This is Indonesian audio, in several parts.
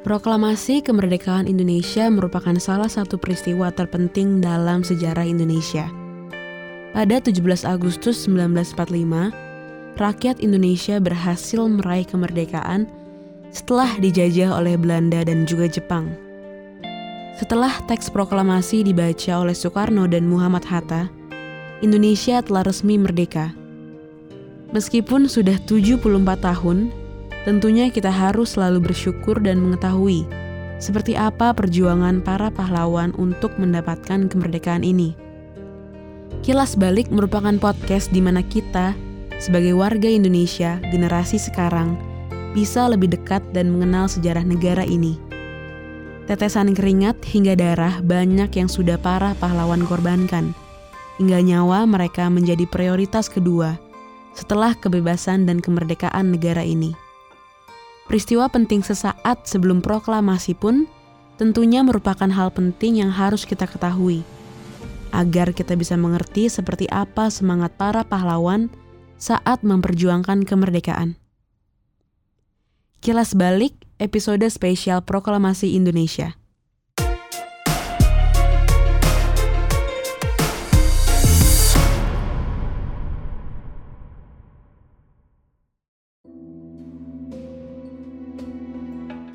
Proklamasi kemerdekaan Indonesia merupakan salah satu peristiwa terpenting dalam sejarah Indonesia. Pada 17 Agustus 1945, rakyat Indonesia berhasil meraih kemerdekaan setelah dijajah oleh Belanda dan juga Jepang. Setelah teks proklamasi dibaca oleh Soekarno dan Muhammad Hatta, Indonesia telah resmi merdeka. Meskipun sudah 74 tahun Tentunya kita harus selalu bersyukur dan mengetahui seperti apa perjuangan para pahlawan untuk mendapatkan kemerdekaan ini. Kilas Balik merupakan podcast di mana kita, sebagai warga Indonesia generasi sekarang, bisa lebih dekat dan mengenal sejarah negara ini. Tetesan keringat hingga darah banyak yang sudah para pahlawan korbankan, hingga nyawa mereka menjadi prioritas kedua setelah kebebasan dan kemerdekaan negara ini. Peristiwa penting sesaat sebelum proklamasi pun tentunya merupakan hal penting yang harus kita ketahui, agar kita bisa mengerti seperti apa semangat para pahlawan saat memperjuangkan kemerdekaan. Kilas balik episode spesial Proklamasi Indonesia.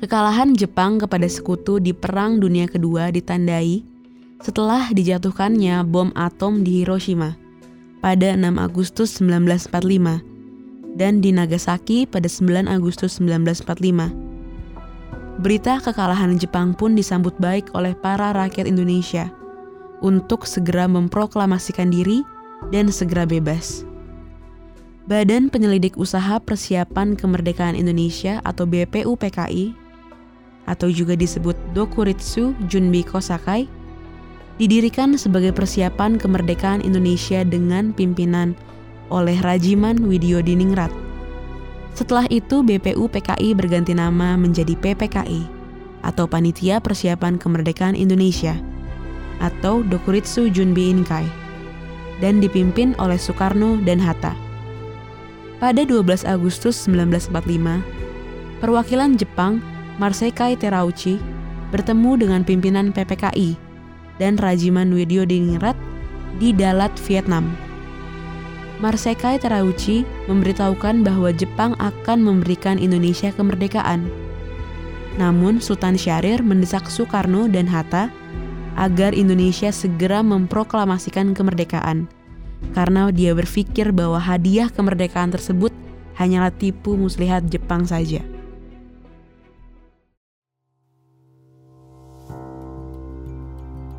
Kekalahan Jepang kepada sekutu di Perang Dunia Kedua ditandai setelah dijatuhkannya bom atom di Hiroshima pada 6 Agustus 1945 dan di Nagasaki pada 9 Agustus 1945. Berita kekalahan Jepang pun disambut baik oleh para rakyat Indonesia untuk segera memproklamasikan diri dan segera bebas. Badan Penyelidik Usaha Persiapan Kemerdekaan Indonesia atau BPUPKI atau juga disebut Dokuritsu Junbi Kosakai, didirikan sebagai persiapan kemerdekaan Indonesia dengan pimpinan oleh Rajiman Widyodiningrat. Setelah itu BPU PKI berganti nama menjadi PPKI atau Panitia Persiapan Kemerdekaan Indonesia atau Dokuritsu Junbi Inkai dan dipimpin oleh Soekarno dan Hatta. Pada 12 Agustus 1945, perwakilan Jepang Marsekai Terauchi bertemu dengan pimpinan PPKI dan Rajiman Widyodiningrat di Dalat, Vietnam. Marsekai Terauchi memberitahukan bahwa Jepang akan memberikan Indonesia kemerdekaan. Namun Sultan Syahrir mendesak Soekarno dan Hatta agar Indonesia segera memproklamasikan kemerdekaan karena dia berpikir bahwa hadiah kemerdekaan tersebut hanyalah tipu muslihat Jepang saja.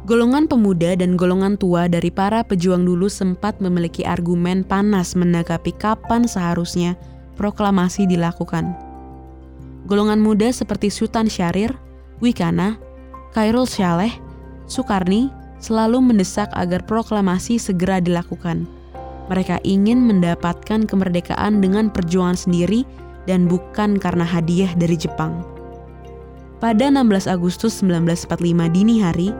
Golongan pemuda dan golongan tua dari para pejuang dulu sempat memiliki argumen panas menanggapi kapan seharusnya proklamasi dilakukan. Golongan muda seperti Sultan Syahrir, Wikana, Khairul Syaleh, Soekarni selalu mendesak agar proklamasi segera dilakukan. Mereka ingin mendapatkan kemerdekaan dengan perjuangan sendiri dan bukan karena hadiah dari Jepang. Pada 16 Agustus 1945 dini hari,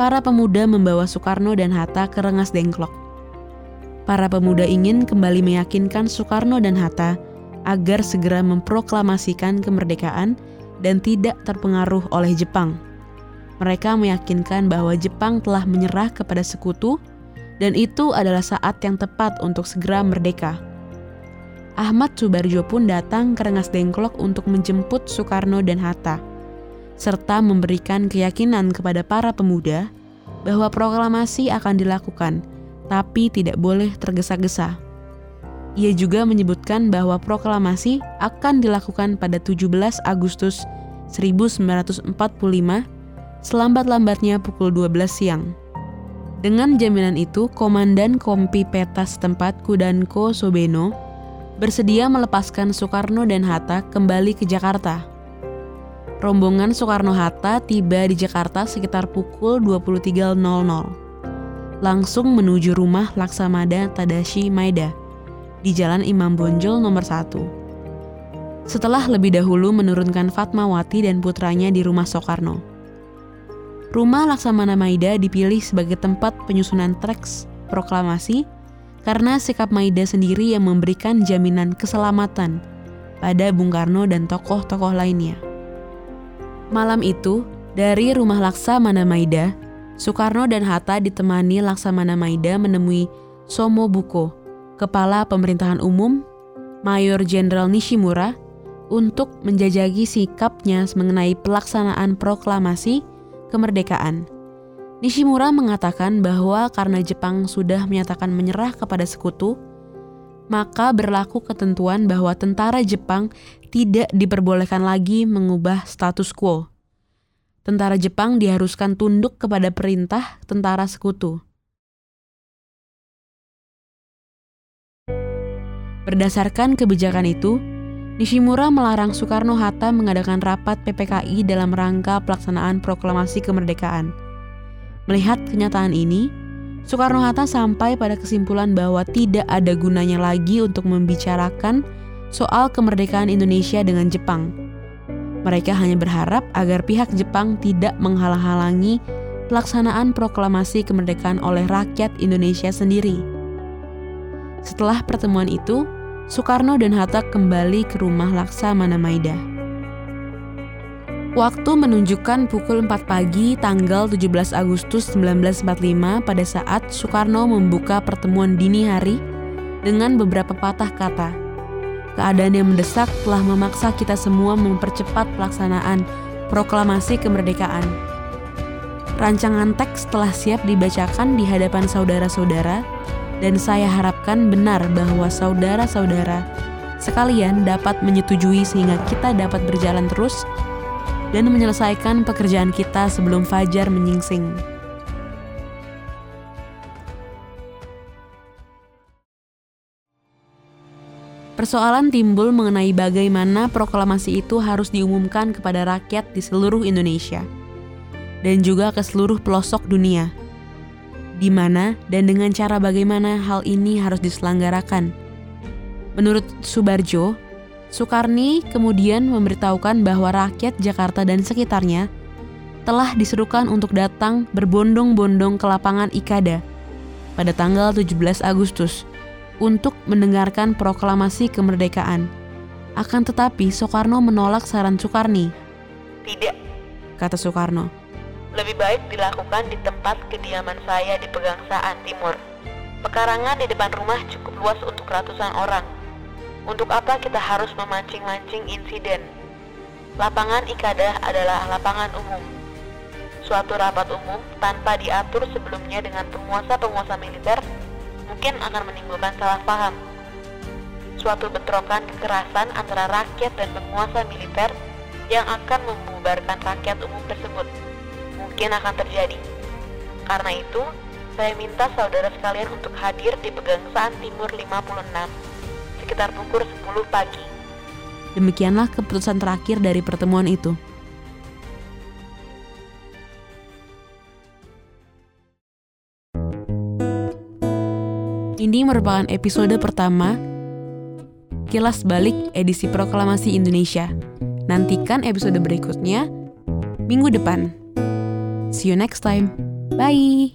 para pemuda membawa Soekarno dan Hatta ke Rengas Dengklok. Para pemuda ingin kembali meyakinkan Soekarno dan Hatta agar segera memproklamasikan kemerdekaan dan tidak terpengaruh oleh Jepang. Mereka meyakinkan bahwa Jepang telah menyerah kepada sekutu dan itu adalah saat yang tepat untuk segera merdeka. Ahmad Subarjo pun datang ke Rengas Dengklok untuk menjemput Soekarno dan Hatta serta memberikan keyakinan kepada para pemuda bahwa proklamasi akan dilakukan, tapi tidak boleh tergesa-gesa. Ia juga menyebutkan bahwa proklamasi akan dilakukan pada 17 Agustus 1945 selambat-lambatnya pukul 12 siang. Dengan jaminan itu, Komandan Kompi Peta setempat Kudanko Sobeno bersedia melepaskan Soekarno dan Hatta kembali ke Jakarta rombongan Soekarno-Hatta tiba di Jakarta sekitar pukul 23.00. Langsung menuju rumah Laksamada Tadashi Maeda di Jalan Imam Bonjol nomor 1. Setelah lebih dahulu menurunkan Fatmawati dan putranya di rumah Soekarno. Rumah Laksamana Maeda dipilih sebagai tempat penyusunan teks proklamasi karena sikap Maida sendiri yang memberikan jaminan keselamatan pada Bung Karno dan tokoh-tokoh lainnya. Malam itu, dari rumah Laksamana Maida, Soekarno dan Hatta ditemani Laksamana Maida menemui Somo Buko, Kepala Pemerintahan Umum, Mayor Jenderal Nishimura, untuk menjajaki sikapnya mengenai pelaksanaan proklamasi kemerdekaan. Nishimura mengatakan bahwa karena Jepang sudah menyatakan menyerah kepada sekutu, maka berlaku ketentuan bahwa tentara Jepang tidak diperbolehkan lagi mengubah status quo. Tentara Jepang diharuskan tunduk kepada perintah tentara sekutu. Berdasarkan kebijakan itu, Nishimura melarang Soekarno-Hatta mengadakan rapat PPKI dalam rangka pelaksanaan proklamasi kemerdekaan. Melihat kenyataan ini, Soekarno-Hatta sampai pada kesimpulan bahwa tidak ada gunanya lagi untuk membicarakan soal kemerdekaan Indonesia dengan Jepang. Mereka hanya berharap agar pihak Jepang tidak menghalang-halangi pelaksanaan proklamasi kemerdekaan oleh rakyat Indonesia sendiri. Setelah pertemuan itu, Soekarno dan Hatta kembali ke rumah Laksamana Maida. Waktu menunjukkan pukul 4 pagi tanggal 17 Agustus 1945 pada saat Soekarno membuka pertemuan dini hari dengan beberapa patah kata. Keadaan yang mendesak telah memaksa kita semua mempercepat pelaksanaan proklamasi kemerdekaan. Rancangan teks telah siap dibacakan di hadapan saudara-saudara dan saya harapkan benar bahwa saudara-saudara sekalian dapat menyetujui sehingga kita dapat berjalan terus dan menyelesaikan pekerjaan kita sebelum fajar menyingsing. Persoalan timbul mengenai bagaimana proklamasi itu harus diumumkan kepada rakyat di seluruh Indonesia dan juga ke seluruh pelosok dunia di mana dan dengan cara bagaimana hal ini harus diselenggarakan. Menurut Subarjo, Soekarni kemudian memberitahukan bahwa rakyat Jakarta dan sekitarnya telah diserukan untuk datang berbondong-bondong ke lapangan Ikada pada tanggal 17 Agustus untuk mendengarkan proklamasi kemerdekaan. Akan tetapi Soekarno menolak saran Soekarni. Tidak, kata Soekarno lebih baik dilakukan di tempat kediaman saya di Pegangsaan Timur. Pekarangan di depan rumah cukup luas untuk ratusan orang. Untuk apa kita harus memancing-mancing insiden? Lapangan Ikadah adalah lapangan umum. Suatu rapat umum tanpa diatur sebelumnya dengan penguasa-penguasa militer mungkin akan menimbulkan salah paham. Suatu bentrokan kekerasan antara rakyat dan penguasa militer yang akan membubarkan rakyat umum tersebut mungkin akan terjadi. Karena itu, saya minta saudara sekalian untuk hadir di Pegangsaan Timur 56 sekitar pukul 10 pagi. Demikianlah keputusan terakhir dari pertemuan itu. Ini merupakan episode pertama Kilas Balik edisi Proklamasi Indonesia. Nantikan episode berikutnya minggu depan. See you next time. Bye.